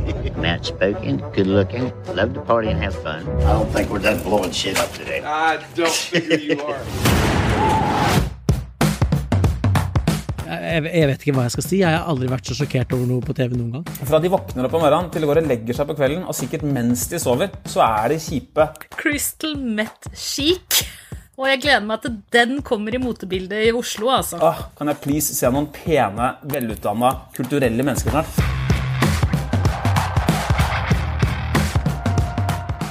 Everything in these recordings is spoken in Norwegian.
I'm spoken, good looking, love to party and have fun. I don't think we're done blowing shit up today. I don't figure you are. Jeg, jeg vet ikke hva jeg skal si. Jeg har aldri vært så sjokkert over noe på TV noen gang. Fra de våkner opp om morgenen til de går og legger seg på kvelden, og sikkert mens de sover, så er de kjipe. Crystal Met Chic. Og jeg gleder meg til den kommer i motebildet i Oslo, altså. Åh, kan jeg please se noen pene, velutdanna, kulturelle mennesker snart?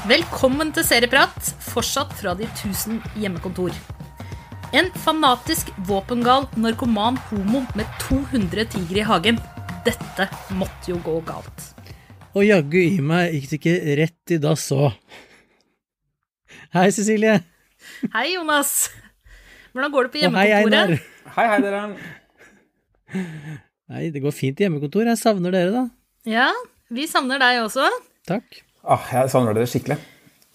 Velkommen til Serieprat, fortsatt fra de tusen hjemmekontor. En fanatisk, våpengal narkoman homo med 200 tigre i hagen. Dette måtte jo gå galt. Og jaggu i meg gikk det ikke rett i dass òg. Hei, Cecilie. Hei, Jonas. Hvordan går det på Og hei, Einar. hjemmekontoret? Hei, hei, dere. Nei, det går fint i hjemmekontor. Jeg savner dere, da. Ja, vi savner deg også. Takk. Åh, jeg savner dere skikkelig.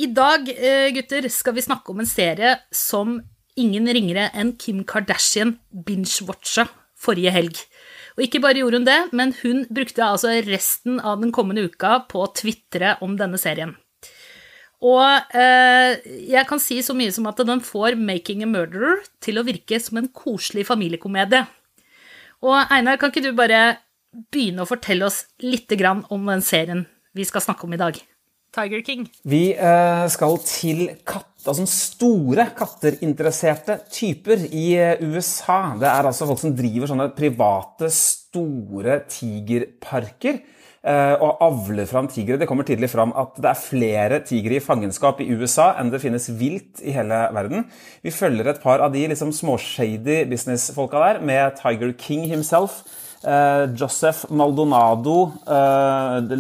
I dag, eh, gutter, skal vi snakke om en serie som ingen ringere enn Kim Kardashian binge-watcha forrige helg. Og ikke bare gjorde hun det, men hun brukte altså resten av den kommende uka på å tvitre om denne serien. Og eh, jeg kan si så mye som at den får 'Making a Murderer' til å virke som en koselig familiekomedie. Og Einar, kan ikke du bare begynne å fortelle oss litt om den serien vi skal snakke om i dag? Tiger King. Vi eh, skal til katter. altså store katterinteresserte typer i eh, USA. Det er altså folk som driver sånne private, store tigerparker eh, og avler fram tigre. Det kommer tydelig fram at det er flere tigre i fangenskap i USA enn det finnes vilt i hele verden. Vi følger et par av de liksom småshady businessfolka der, med Tiger King himself. Joseph Maldonado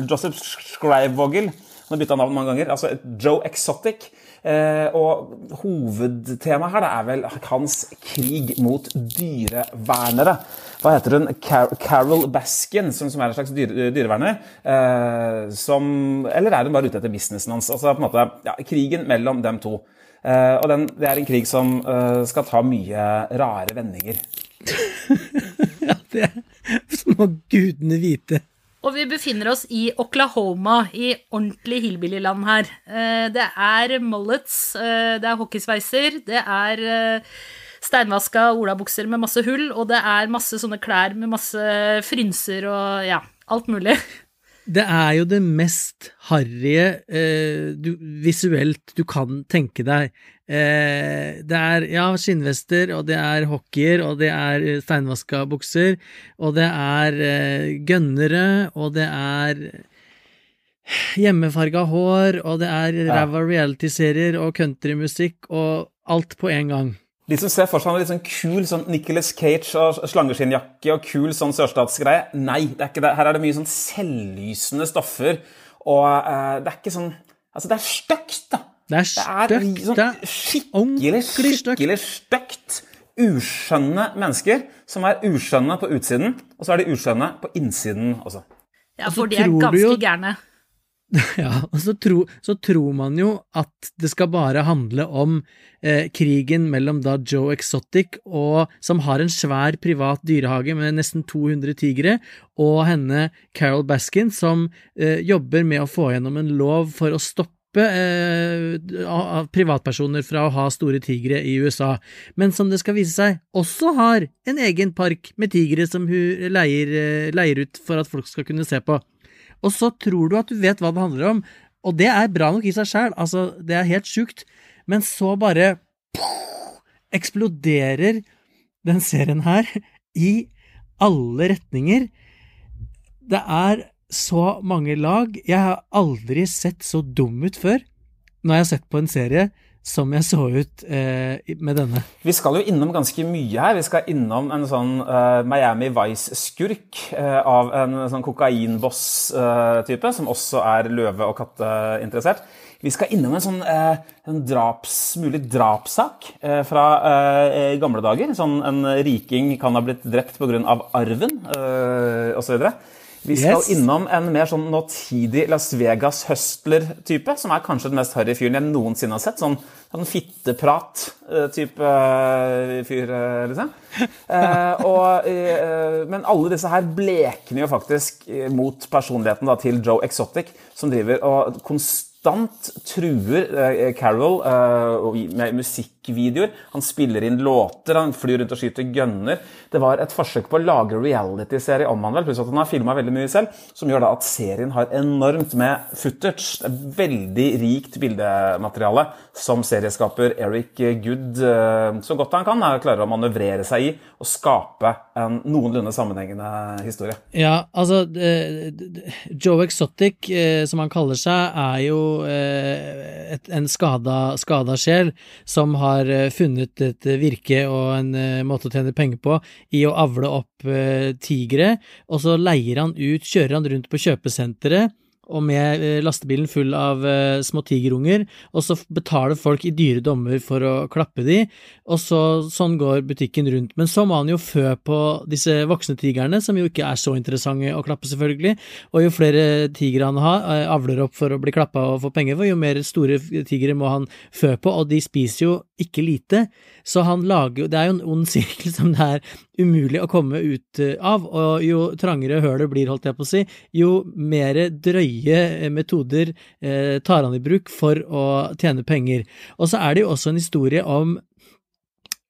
Joseph Scrivevogel han har bytta navn mange ganger. altså Joe Exotic. Eh, og hovedtemaet her er vel hans krig mot dyrevernere. Hva heter hun? Car Carol Baskin, som, er en slags dyre, dyreverner. Eh, som, eller er hun bare ute etter businessen hans? Altså på en måte, ja, Krigen mellom dem to. Eh, og den, det er en krig som skal ta mye rare vendinger. Ja, det må gudene vite. Og vi befinner oss i Oklahoma, i ordentlig hillbillyland her. Eh, Det er mullets, eh, det er hockeysveiser, det er eh, steinvaska olabukser med masse hull, og det er masse sånne klær med masse frynser og ja, alt mulig. Det er jo det mest harrige eh, visuelt du kan tenke deg. Eh, det er ja, skinnvester, og det er hockeyer, og det er eh, steinvaska bukser, og det er eh, gønnere, og det er hjemmefarga hår, og det er ræva reality-serier og countrymusikk og alt på en gang. De som ser for seg en litt sånn kul sånn Nicholas Cage og slangeskinnjakke og kul sånn sørstatsgreie Nei, det er ikke det. Her er det mye sånn selvlysende stoffer, og eh, det er ikke sånn Altså, det er stygt, da. Det er Det er stygt. sånn Det er skikkelig, skikkelig stygt. Uskjønne mennesker som er uskjønne på utsiden, og så er de uskjønne på innsiden også. Ja, for de er ganske gærne. Ja, og så, tro, så tror man jo at det skal bare handle om eh, krigen mellom da Joe Exotic, og, som har en svær privat dyrehage med nesten 200 tigre, og henne Carol Baskin, som eh, jobber med å få gjennom en lov for å stoppe eh, privatpersoner fra å ha store tigre i USA, men som det skal vise seg også har en egen park med tigre som hun leier, eh, leier ut for at folk skal kunne se på. Og så tror du at du vet hva det handler om, og det er bra nok i seg sjæl, altså, det er helt sjukt, men så bare eksploderer den serien her i alle retninger. Det er så mange lag. Jeg har aldri sett så dum ut før når jeg har sett på en serie som jeg så ut eh, med denne. Vi skal jo innom ganske mye her. Vi skal innom en sånn eh, Miami Vice-skurk eh, av en sånn kokainboss-type, som også er løve- og katteinteressert. Vi skal innom en sånn eh, en draps, mulig drapssak eh, fra eh, gamle dager. Sånn en riking kan ha blitt drept pga. arven, eh, osv. Vi skal Yes. innom en mer sånn nåtidig Las Vegas-høstler-type, som er kanskje den mest harry fyren jeg noensinne har sett. Sånn Sånn fitteprat-type fyr, eh, liksom. Eh, og, eh, men alle disse her blekner jo faktisk eh, mot personligheten da, til Joe Exotic, som driver og konstant truer eh, Carol eh, musikk med musikkvideoer. Han spiller inn låter, han flyr rundt og skyter gønner. Det var et forsøk på å lage reality-serie om han vel, pluss at han har filma veldig mye selv, som gjør da at serien har enormt med footage. Er veldig rikt bildemateriale som serieskaper Eric Good eh, så godt han kan, er, klarer å manøvrere seg i og skape en noenlunde sammenhengende historie. Ja, altså eh, Joe Exotic, eh, som han kaller seg, er jo eh, et, en skada, skada sjel som har eh, funnet et virke og en eh, måte å tjene penger på i å avle opp eh, tigre, og så leier han ut, kjører han rundt på kjøpesenteret og med eh, lastebilen full av eh, små tigerunger, og så betaler folk i dyre dommer for å klappe de, og så, sånn går butikken rundt. Men så må han jo fø på disse voksne tigerne, som jo ikke er så interessante å klappe, selvfølgelig, og jo flere tigre han har, eh, avler opp for å bli klappa og få penger for, jo mer store tigre må han fø på, og de spiser jo ikke lite, så han lager jo Det er jo en ond sirkel som det er umulig å komme ut eh, av, og jo trangere hølet blir, holdt jeg på å si, jo mer drøye eh, metoder eh, tar han i bruk for å tjene penger. Og så er det jo også en historie om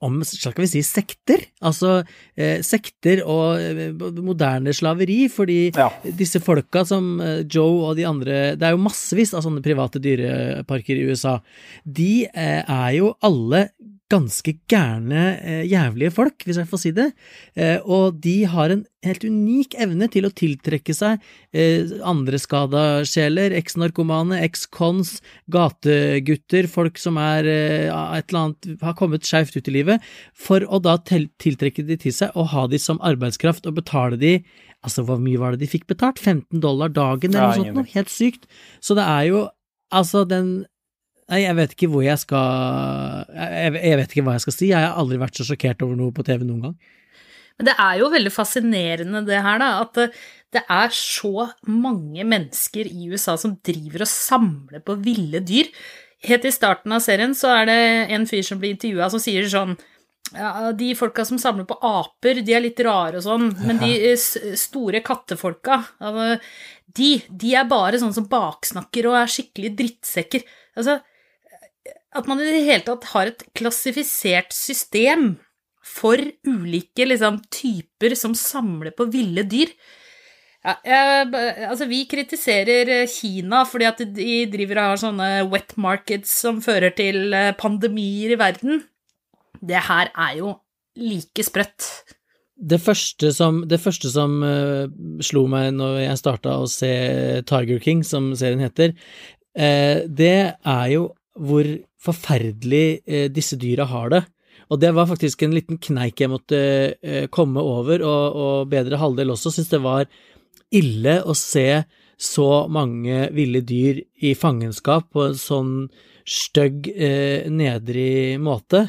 om, skal vi si, sekter? Altså eh, sekter og eh, moderne slaveri, fordi Ja. disse folka som eh, Joe og de andre Det er jo massevis av sånne private dyreparker i USA. De eh, er jo alle ganske gærne, eh, jævlige folk, hvis jeg får si det, eh, og de har en helt unik evne til å tiltrekke seg eh, andre skada sjeler, eks-narkomane, eks-cons, gategutter, folk som er et eller annet, har kommet skeivt ut i livet, for å da tiltrekke de til seg og ha de som arbeidskraft og betale de Altså, hvor mye var det de fikk betalt? 15 dollar dagen, eller noe sånt noe? Helt sykt. Så det er jo, altså, den Nei, jeg vet ikke hvor jeg skal jeg, jeg vet ikke hva jeg skal si. Jeg har aldri vært så sjokkert over noe på TV noen gang. Men det er jo veldig fascinerende det her, da, at det, er så mange mennesker i USA som driver og samler på ville dyr. Helt i starten av serien så er det en fyr som blir intervjua som sier sånn ja, De folka som samler på aper, de er litt rare og sånn, men de store kattefolka, altså, de, de er bare sånn som baksnakker og er skikkelig drittsekker. Altså, at man i det hele tatt har et klassifisert system for ulike liksom, typer som samler på ville dyr. Ja, jeg, altså, vi kritiserer Kina fordi at de driver og har sånne wet markets som fører til eh, pandemier i verden. Det her er jo like sprøtt. Det første som, det første som uh, slo meg når jeg starta å se Tiger King, som serien heter, uh, det er jo hvor forferdelig eh, disse dyra har det. Og det var faktisk en liten kneik jeg måtte eh, komme over, og, og bedre halvdel også syntes det var ille å se så mange ville dyr i fangenskap på en sånn stygg, eh, nedrig måte.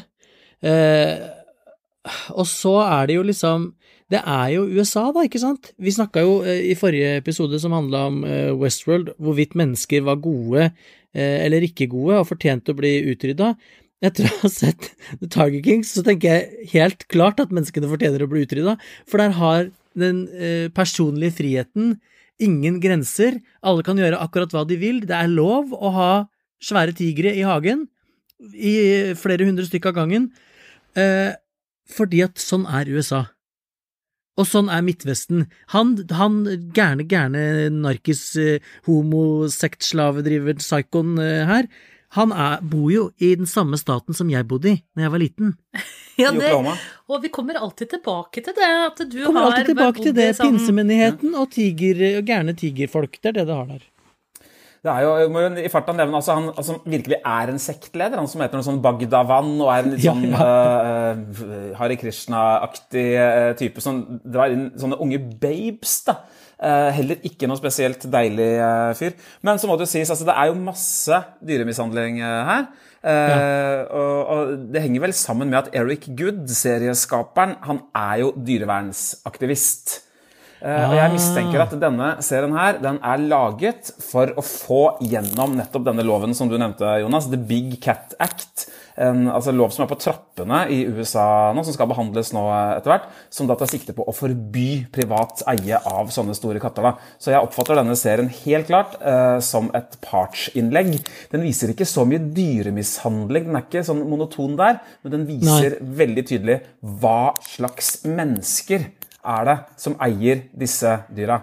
Eh, og så er det jo liksom Det er jo USA, da, ikke sant? Vi snakka jo eh, i forrige episode som handla om eh, Westworld, hvorvidt mennesker var gode eh, eller ikke gode og fortjente å bli utrydda. Etter å ha sett The Tiger Kings, så tenker jeg helt klart at menneskene fortjener å bli utrydda, for der har den personlige friheten ingen grenser. Alle kan gjøre akkurat hva de vil. Det er lov å ha svære tigre i hagen, i flere hundre stykker av gangen, fordi at sånn er USA. Og sånn er Midtvesten. Han, han gærne, gærne narkis, eh, homosektslavedriver, psykoen eh, her, han er, bor jo i den samme staten som jeg bodde i da jeg var liten. Ja, det, og vi kommer alltid tilbake til det, at du Kommer har alltid tilbake til det. sånn- Pinsemenigheten og, tiger, og gærne tigerfolk. Det er det det har der. Det er jo, jeg må jo i farta nevne altså, han altså, virkelig er en sektleder, han som heter noe sånn Bagdavan og er en litt Ja, sånn Uh, Hare Krishna-aktig eh, type som drar inn sånne unge babes, da. Uh, heller ikke noe spesielt deilig eh, fyr. Men så må det jo sies, altså, det er jo masse dyremishandling eh, her. Eh, og, og det henger vel sammen med at Eric Good, serieskaperen, han er jo dyrevernsaktivist. Eh, og jeg mistenker at denne serien her, den er laget for å få gjennom nettopp denne loven som du nevnte, Jonas, The Big Cat Act. En altså lov som er på trappene i USA nå, som skal behandles nå etter hvert, som da tar sikte på å forby privat eie av sånne store katter. da. Så jeg oppfatter denne serien helt klart eh, som et partsinnlegg. Den viser ikke så mye dyremishandling, den er ikke sånn monoton der, men den viser veldig tydelig hva slags mennesker er det som eier disse dyra.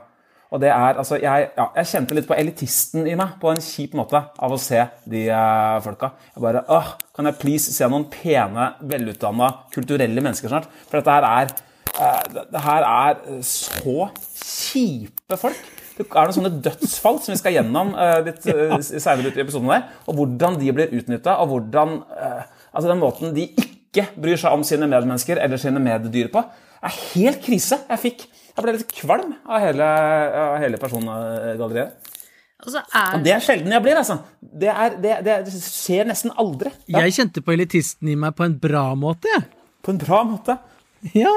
Og det er, altså, jeg, ja, jeg kjente litt på elitisten i meg på en kjip måte av å se de eh, folka. Jeg bare åh, Kan jeg please se noen pene, velutdanna, kulturelle mennesker snart? For dette her er eh, det her er så kjipe folk. Det er noen sånne dødsfall som vi skal gjennom eh, litt eh, seinere i episoden der. Og hvordan de blir utnytta, og hvordan Altså den måten de ikke bryr seg om sine medmennesker eller sine meddyr på, er helt krise. Jeg fikk jeg ble litt kvalm av hele, av hele persongalleriet. Altså er... Og det er sjelden jeg blir, altså. Det, er, det, det, det skjer nesten aldri. Ja. Jeg kjente på elitisten i meg på en bra måte, jeg. På en bra måte? Ja.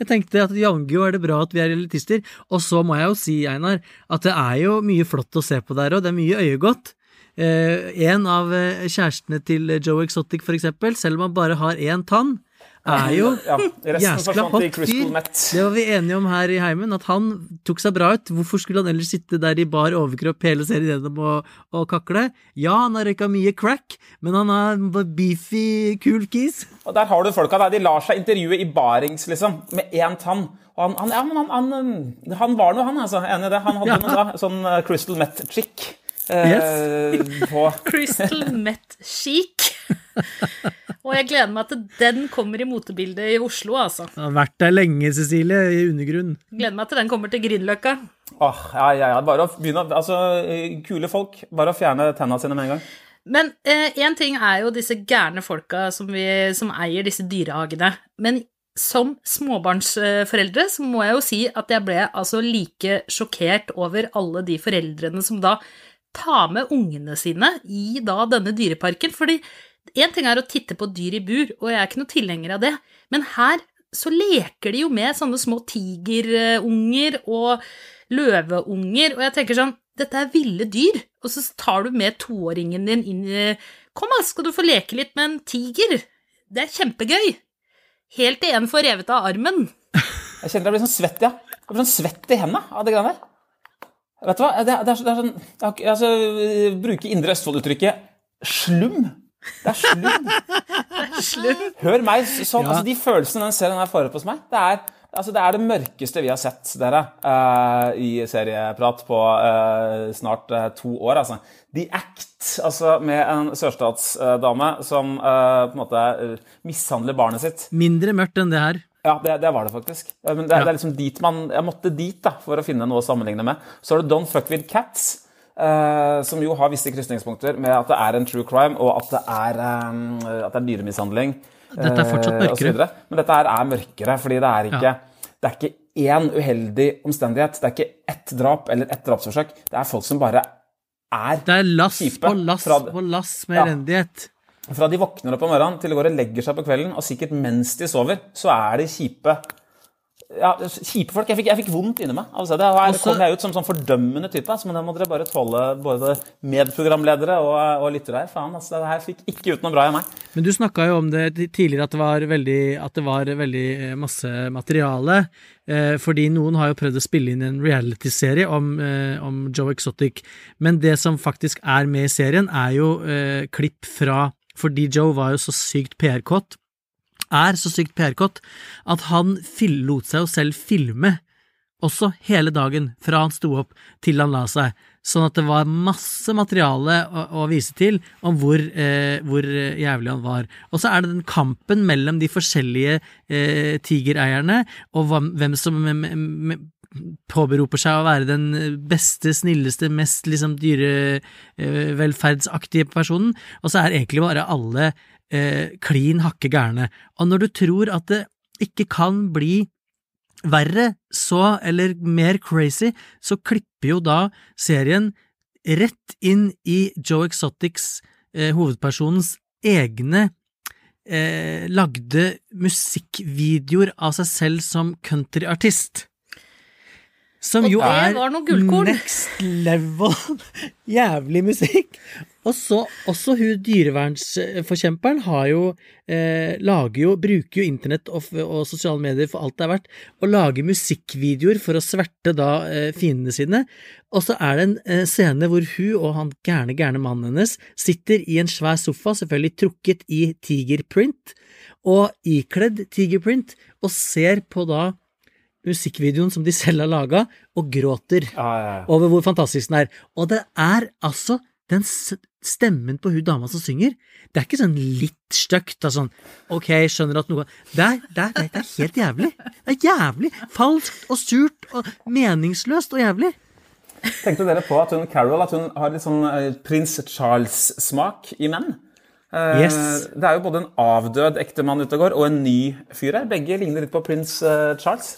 Jeg tenkte at jaggu er det bra at vi er elitister. Og så må jeg jo si, Einar, at det er jo mye flott å se på der, og det er mye øyegodt. Eh, en av eh, kjærestene til Joe Exotic, for eksempel, selv om han bare har én tann, er jo ja, jæskla hot fyr. Det var vi enige om her i heimen, at han tok seg bra ut. Hvorfor skulle han ellers sitte der i bar overkropp hele serien gjennom og, og kakle? Ja, han har røyka mye crack, men han er beefy, kul kis. Og der har du folka der. De lar seg intervjue i barings, liksom, med én tann. Og han, han, ja, men han, han, han var noe, han, altså. Enig i det. Han hadde ja. noe da, sånn uh, Crystal Met-chick. Eh, yes. Crystal Met Chic. Og jeg gleder meg til den kommer i motebildet i Oslo, altså. Det har vært der lenge, Cecilie, i undergrunnen. Gleder meg til den kommer til Grünerløkka. Åh, ja, ja, ja. Bare å begynne Altså, kule folk. Bare å fjerne tenna sine med en gang. Men én eh, ting er jo disse gærne folka som, vi, som eier disse dyrehagene. Men som småbarnsforeldre så må jeg jo si at jeg ble altså like sjokkert over alle de foreldrene som da tar med ungene sine i da denne dyreparken. fordi Én ting er å titte på dyr i bur, og jeg er ikke noe tilhenger av det, men her så leker de jo med sånne små tigerunger og løveunger, og jeg tenker sånn Dette er ville dyr, og så tar du med toåringen din inn i Kom, da, skal du få leke litt med en tiger? Det er kjempegøy. Helt til en får revet av armen. Jeg kjenner jeg blir sånn svett, ja. Jeg blir sånn svett i hendene av det greiene der. Vet du hva, det er, det er, sånn jeg, altså, Bruke Indre Østfold-uttrykket slum. Det er slum. slum. Hør meg sånn. Ja. Altså, de følelsene den serien her får opp hos meg, det er, altså, det er det mørkeste vi har sett, dere, uh, i serieprat på uh, snart uh, to år. Altså. The Act, altså med en sørstatsdame som på en måte mishandler barnet sitt. Mindre mørkt enn det her. Ja, det, det, var det faktisk. Men det, ja. det, er liksom dit man, Jeg måtte dit da, for å finne noe å sammenligne med. Så er det Don't Fuck With Cats. Uh, som jo har visse krysningspunkter med at det er en true crime, og at det er, um, at det er dyremishandling. Dette er fortsatt eh, mørkere. Uh, Men dette er, er mørkere, fordi det er ikke ja. Det er ikke én uheldig omstendighet. Det er ikke ett drap eller ett drapsforsøk. Det er folk som bare er Det er lass kjipe. på lass fra, på lass med ja. Fra de våkner opp om morgenen til de går og legger seg på kvelden, og sikkert mens de sover, så er de kjipe ja, kjipe folk. Jeg fikk, jeg fikk, vondt inni meg Altså, det. Her kom jeg ut som sånn fordømmende type. men det må dere bare tåle, både medprogramledere og, og lyttere her. Faen, altså, det her fikk ikke ut noe bra i meg. Men du snakka jo om det tidligere, at det var veldig, at det var veldig eh, masse materiale. Eh, fordi noen har jo prøvd å spille inn en realityserie om, eh, om Joe Exotic. Men det som faktisk er med i serien, er jo eh, klipp fra Fordi Joe var jo så sykt PR-kåt er så sykt PR-kåt at han lot seg jo selv filme også hele dagen fra han sto opp til han la seg, sånn at det var masse materiale å, å vise til om hvor, eh, hvor, jævlig han var. Og så er det den kampen mellom de forskjellige eh, tigereierne, og hvem som påberoper seg å være den beste, snilleste, mest liksom dyrevelferdsaktige personen, og så er egentlig bare alle eh, klin hakke gærne. Og når du tror at det ikke kan bli verre, så, eller mer crazy, så klipper jo da serien rett inn i Joe Exotics, eh, hovedpersonens egne eh, lagde musikkvideoer av seg selv som countryartist. Som jo er next level jævlig musikk. Og så også hun dyrevernsforkjemperen har jo eh, lager jo, bruker jo internett og, og sosiale medier for alt det er verdt, og lager musikkvideoer for å sverte da eh, fiendene sine. Og så er det en eh, scene hvor hun og han gærne, gærne mannen hennes sitter i en svær sofa, selvfølgelig trukket i tigerprint, og ikledd tigerprint, og ser på da musikkvideoen som de selv har laga, og gråter ah, ja, ja. over hvor fantastisk den er. Og det er altså den stemmen på hun dama som synger, det er ikke sånn litt stygt, sånn ok, skjønner at noe Det er, det er, det er helt jævlig. Det er jævlig. Falskt og surt og meningsløst og jævlig. Tenkte dere på at hun Carol at hun har litt sånn eh, prins Charles-smak i menn? Eh, Yes. Det er jo både en avdød ektemann ute og går, og en ny fyr her. Begge ligner litt på prins eh, Charles.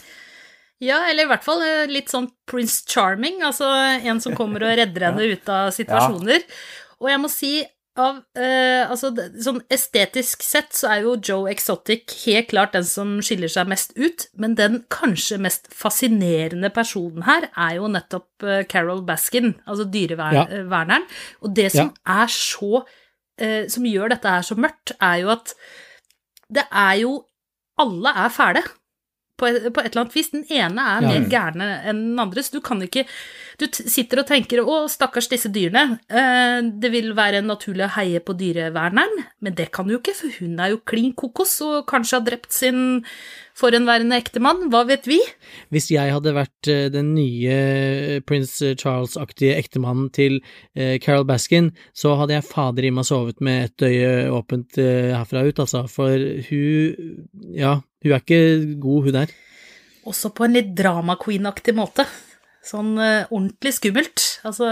Ja, eller i hvert fall eh, litt sånn Prince Charming, altså en som kommer og redder henne ut av situasjoner. Og jeg må si, av eh, Altså, sånn estetisk sett så er jo Joe Exotic helt klart den som skiller seg mest ut, men den kanskje mest fascinerende personen her er jo nettopp eh, Carol Baskin, altså Ja. dyreverneren. Og det som er så eh, Som gjør dette her så mørkt, er jo at det er jo Alle er fæle på et, på et eller annet vis. Den ene er Ja. mer gærne enn den andre, så du kan ikke Du sitter og tenker 'Å, stakkars disse dyrene'. Eh, det vil være naturlig å heie på dyreverneren, men det kan du jo ikke, for hun er jo klin kokos og kanskje har drept sin forhenværende ektemann. Hva vet vi? Hvis jeg hadde vært eh, den nye prins Charles-aktige ektemannen til eh, Carol Baskin, så hadde jeg fader i meg sovet med ett øye åpent eh, herfra ut, altså, for hun Ja, hun er ikke god, hun der. Også på en litt drama queen-aktig måte. Sånn uh, ordentlig skummelt. Altså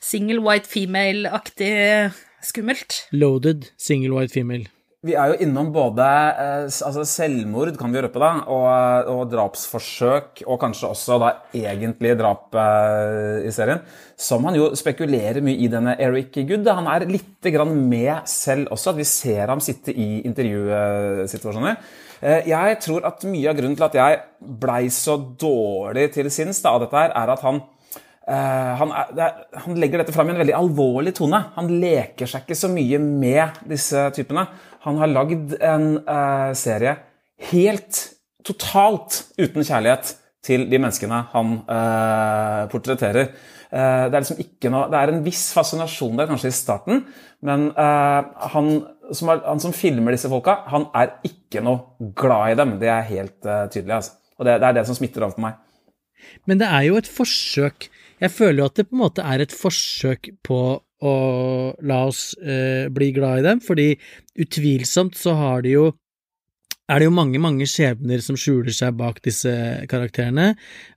single white female-aktig skummelt. Loaded single white female. Vi er jo innom både eh, altså selvmord, kan vi røpe da, og, og drapsforsøk, og kanskje også da egentlige drap eh, i serien, som han jo spekulerer mye i denne Eric Good. Han er litt med selv også, at vi ser ham sitte i intervjusituasjoner. Eh, jeg tror at mye av grunnen til at jeg blei så dårlig til sinns da, av dette her, er at han Uh, han, er, er, han legger dette fram i en veldig alvorlig tone. Han leker seg ikke så mye med disse typene. Han har lagd en uh, serie helt totalt uten kjærlighet til de menneskene han uh, portretterer. Uh, det er liksom ikke noe Det er en viss fascinasjon der, kanskje i starten, men han, som er, han som filmer disse folka, han er ikke noe glad i dem. Det er helt tydelig. Altså. Og det, det er det som smitter over på meg. Men det er jo et forsøk Jeg føler jo at det på en måte er et forsøk på å la oss eh, bli glad i dem, fordi utvilsomt så har de jo er det jo mange, mange skjebner som skjuler seg bak disse karakterene.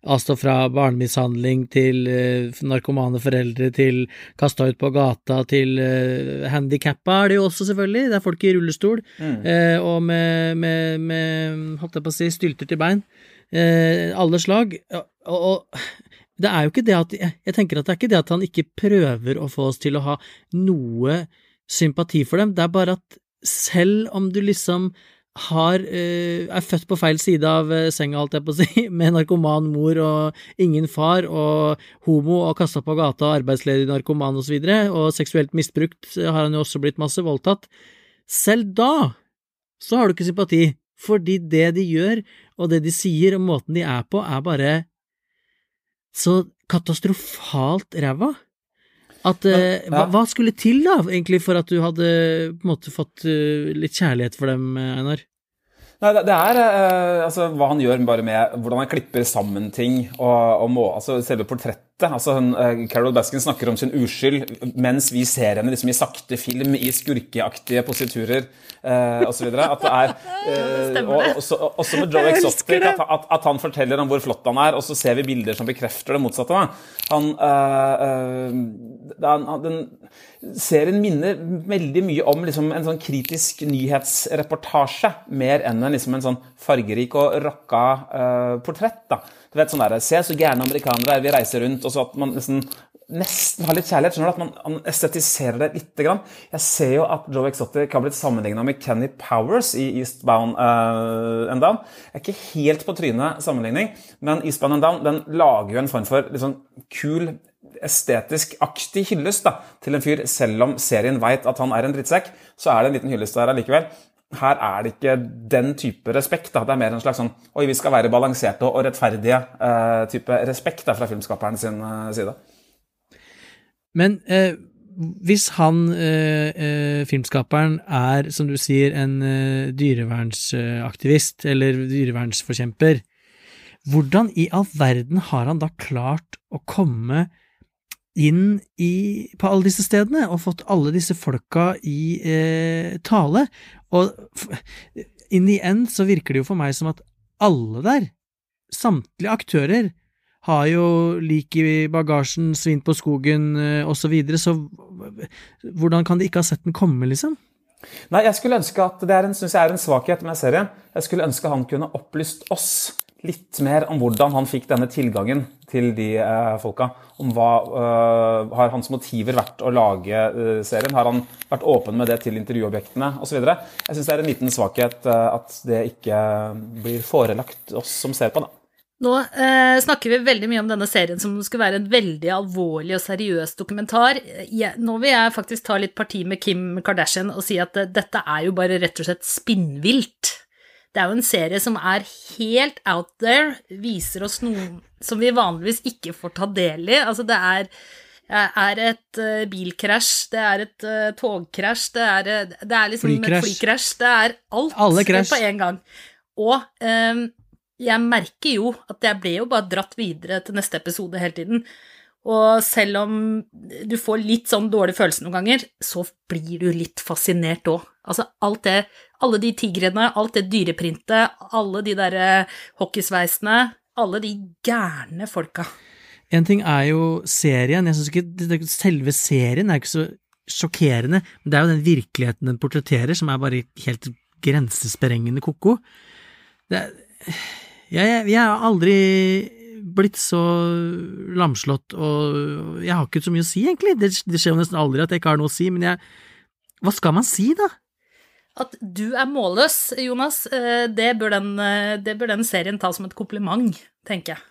Altså fra barnemishandling til eh, narkomane foreldre til kasta ut på gata til eh, handikappa er det jo også, selvfølgelig. Det er folk i rullestol eh, og med, med, med, holdt jeg på å si, stylter til bein. Eh, alle slag. Og, og det er jo ikke det at jeg, jeg tenker at det er ikke det at han ikke prøver å få oss til å ha noe sympati for dem, det er bare at selv om du liksom har, eh, er født på feil side av eh, senga, holdt jeg på å si, med narkoman mor og ingen far, og homo og kasta på gata, arbeidsledig narkoman osv., og, så videre, og seksuelt misbrukt har han jo også blitt masse voldtatt. Selv da så har du ikke sympati, fordi det de gjør, og det de sier, og måten de er på, er bare så katastrofalt ræva. At eh, Men, hva, ja. hva skulle til, da, egentlig, for at du hadde på en måte fått uh, litt kjærlighet for dem, eh, Einar? Nei, det, det er uh, altså, hva han gjør bare med hvordan han klipper sammen ting, og, og må, altså, selve portrettet. Altså, hun, eh, Carol Baskin snakker om sin uskyld, mens vi ser henne liksom, i sakte film i skurkeaktige positurer eh, osv. At det er eh, og, også, også med Joe Exotic, at, at, at han forteller om hvor flott han er, og så ser vi bilder som bekrefter det motsatte. Da. Han, eh, eh, han- den serien minner veldig mye om liksom, en sånn kritisk nyhetsreportasje, mer enn en, liksom, en sånn fargerik og rocka eh, portrett. Da. Du vet sånn der, Se så gærne amerikanere er, vi reiser rundt, og så at man nesten, nesten har litt kjærlighet. skjønner du, At man, estetiserer det lite grann. Jeg ser jo at Joe Exotic har blitt sammenligna med Kenny Powers i Eastbound uh, and Down. Jeg er ikke helt på trynet sammenligning, men Eastbound and Down den lager jo en form for sånn kul estetisk aktig hyllest da, til en fyr, selv om serien veit at han er en drittsekk, så er det en liten hyllest der allikevel. Her er det ikke den type respekt. Da. Det er mer en slags sånn Oi, vi skal være balanserte og rettferdige eh, type respekt da, fra filmskaperen sin eh, side. Men eh, hvis han, eh, eh, filmskaperen, er, som du sier, en eh, dyrevernsaktivist eller dyrevernsforkjemper, hvordan i all verden har han da klart å komme inn i, på alle disse stedene og fått alle disse folka i eh, tale? Og in the end så virker det jo for meg som at alle der, samtlige aktører, har jo lik i bagasjen, svin på skogen eh, osv., så, videre, så hvordan kan de ikke ha sett den komme, liksom? Nei, jeg skulle ønske at Det synes jeg er en svakhet med serien. Jeg skulle ønske han kunne opplyst oss litt mer om hvordan han fikk denne tilgangen til de eh, folka. Om hva eh, Har hans motiver vært å lage eh, serien? Har han vært åpen med det til intervjuobjektene osv.? Jeg syns det er en liten svakhet eh, at det ikke blir forelagt oss som ser på. da. Nå eh, snakker vi veldig mye om denne serien som skulle være en veldig alvorlig og seriøs dokumentar. Jeg, nå vil jeg faktisk ta litt parti med Kim Kardashian og si at eh, dette er jo bare rett og slett spinnvilt. Det er jo en serie som er helt out there, viser oss noe som vi vanligvis ikke får ta del i. Altså, det er, er et uh, bilkrasj, det er et uh, togkrasj, det er, det er liksom Flykrasj. et flykrasj. Det er alt på en gang. Og um, jeg merker jo at jeg ble jo bare dratt videre til neste episode hele tiden. Og selv om du får litt sånn dårlig følelse noen ganger, så blir du litt fascinert òg. Altså alt det, alle de tigrene, alt det dyreprintet, alle de derre hockeysveisene, alle de gærne folka. En ting er jo serien, jeg synes ikke selve serien er ikke så sjokkerende, men det er jo den virkeligheten den portretterer som er bare helt grensesprengende ko-ko. Er- jeg, jeg har aldri blitt så lamslått, og jeg har ikke så mye å si, egentlig. Det, det skjer jo nesten aldri at jeg ikke har noe å si, men jeg Hva skal man si, da? At du er målløs, Jonas, eh, det bør den, eh, det bør den serien ta som et kompliment, tenker jeg.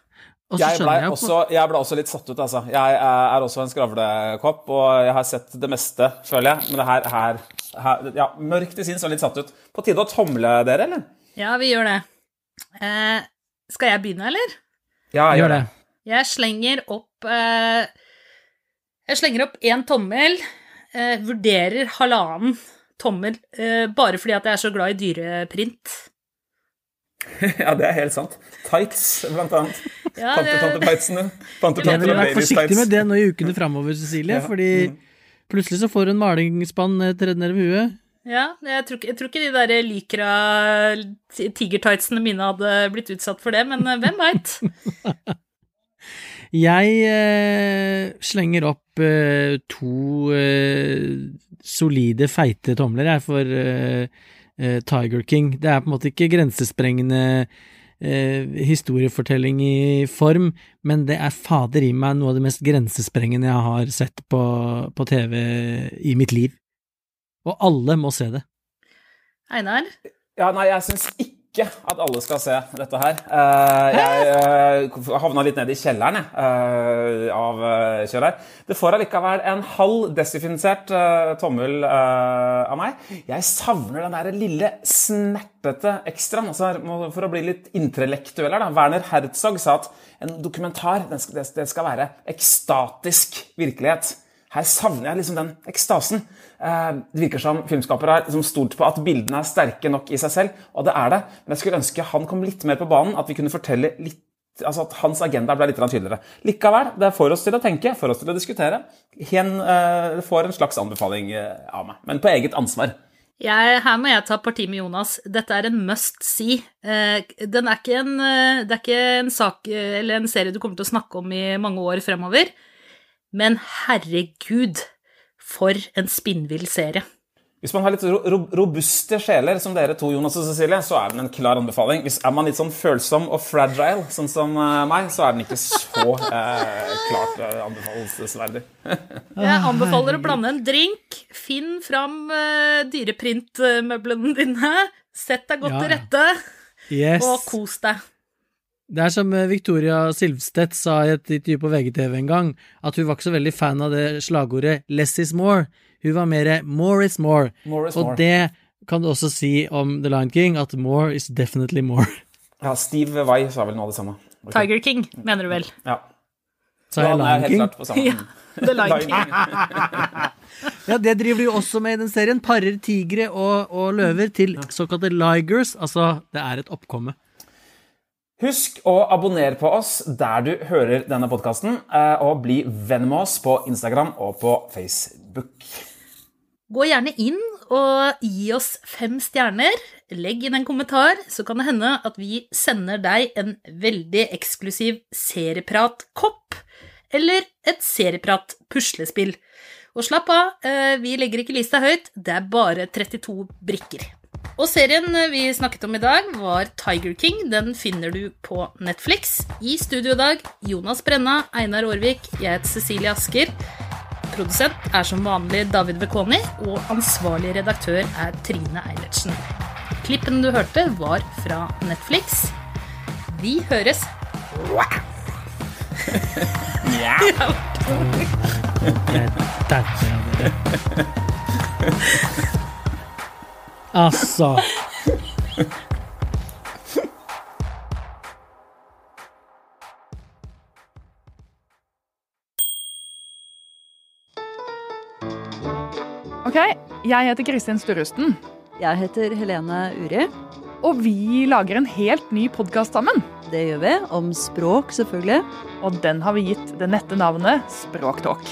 Jeg ble, jeg også, jeg ble også litt satt ut, altså. Jeg er også en skravlekopp, og jeg har sett det meste, føler jeg. Men det her, her, her Ja, mørkt i sinns og litt satt ut. På tide å tomle dere, eller? Ja, vi gjør det. Eh, skal jeg begynne, eller? Ja, Gjør det. Jeg slenger opp eh, Jeg slenger opp én tommel, eh, vurderer halvannen tommel, eh, bare fordi at jeg er så glad i dyreprint. Ja, det er helt sant. Tights, blant annet. Ja, det- tante tightsene. Tante, Jeg tante, ville vært forsiktig med det nå i ukene framover, Cecilie, Ja, fordi mm. plutselig så får du en malingsspann eh, tredd ned over huet. Ja, jeg tror, jeg tror ikke de der Lycra tigertightsene mine hadde blitt utsatt for det, men eh, hvem veit? Jeg eh, slenger opp eh, to eh, solide, feite tomler jeg for uh, uh, Tiger King. Det er på en måte ikke grensesprengende uh, historiefortelling i form, men det er fader i meg noe av det mest grensesprengende jeg har sett på, på TV i mitt liv. Og alle må se det. Einar? Ja, nei, jeg syns ikke at alle skal se dette her. Eh, jeg uh, havna litt ned i kjelleren jeg, eh, av her. Det får allikevel en halv desinfisert eh, tommel eh, av meg. Jeg savner den der lille snertete ekstraen. Altså, for å bli litt intellektuell her, da. Werner Herzog sa at en dokumentar det skal være ekstatisk virkelighet. Her savner jeg liksom den ekstasen. Eh, Det virker som filmskapere har liksom stolt på at bildene er sterke nok i seg selv, og det er det. Men jeg skulle ønske han kom litt mer på banen, at vi kunne fortelle litt Altså at hans agenda ble litt tydeligere. Likevel, det får oss til å tenke, får oss til å diskutere. Hen, uh, får en slags anbefaling eh, av meg, men på eget ansvar. Jeg, her må jeg ta parti med Jonas. Dette er en must see. Eh, den er ikke en, eh, det er ikke en sak eh, eller en serie du kommer til å snakke om i mange år fremover, men herregud, for en spinnvill serie. Hvis man har litt ro ro robuste sjeler, som dere to, Jonas og Cecilie, så er den en klar anbefaling. Hvis Er man litt sånn følsom og fragile, sånn som uh, meg, så er den ikke så eh, klart uh, anbefalesverdig. Jeg anbefaler å blande en drink. Finn fram eh, dyreprintmøblene dine. Sett deg godt Ja. til rette, Yes. og kos deg. Det er som eh, Victoria Silvstedt sa i et intervju på VGTV en gang, at hun var ikke så veldig fan av det slagordet 'less is more'. Hun var mer 'more is more'. More is Og more. det kan du også si om The Lion King, at 'more is definitely more'. Ja, Steve Vai sa vel noe av det samme. Okay. Tiger King, mener du vel? Ja. Sa jeg Lion King? Ja, The Lion King. Ja, det driver de jo også med i den serien. Parer tigre og, og løver til såkalte ligers. Altså, det er et oppkomme. Husk å abonnere på oss der du hører denne podkasten, og bli venn med oss på Instagram og på Facebook. Gå gjerne inn og gi oss fem stjerner. Legg inn en kommentar, så kan det hende at vi sender deg en veldig eksklusiv serieprat-kopp. Eller et serieprat-puslespill. Og slapp av, eh, vi legger ikke lista høyt, det er bare 32 brikker. Og serien vi snakket om i dag, var Tiger King. Den finner du på Netflix. I studio i dag Jonas Brenna, Einar Aarvik, jeg heter Cecilie Asker. Produsent er som vanlig David Vekoni, og ansvarlig redaktør er Trine Eilertsen. Klippen du hørte, var fra Netflix. Vi høres. Ja. dauer av dere. Altså. Ok, jeg heter Kristin Sturrusten, Jeg heter Helene Uri. og vi lager en helt ny podkast sammen. Det gjør vi. Om språk, selvfølgelig. Og den har vi gitt det nette navnet Språktalk.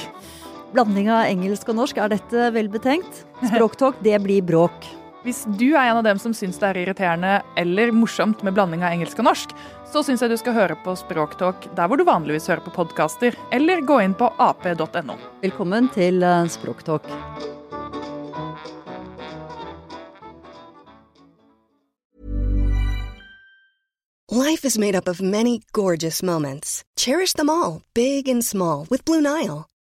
Blanding av engelsk og norsk, er dette velbetenkt? Språktalk, det blir bråk. Hvis du er en av dem som syns det er irriterende eller morsomt med blanding av engelsk og norsk, så syns jeg du skal høre på Språktalk der hvor du vanligvis hører på podkaster, eller gå inn på ap.no. Velkommen til eh, Språktalk. Life is made up of many gorgeous moments. Cherish them all, big and small, with Blue Nile.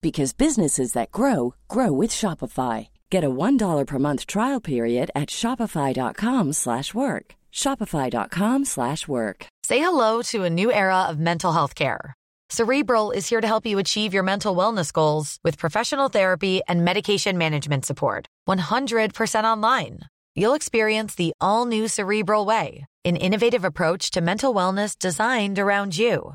because businesses that grow grow with Shopify. Get a $1 per month trial period at shopify.com/work. shopify.com/work. Say hello to a new era of mental health care. Cerebral is here to help you achieve your mental wellness goals with professional therapy and medication management support. 100% online. You'll experience the all new Cerebral Way, an innovative approach to mental wellness designed around you.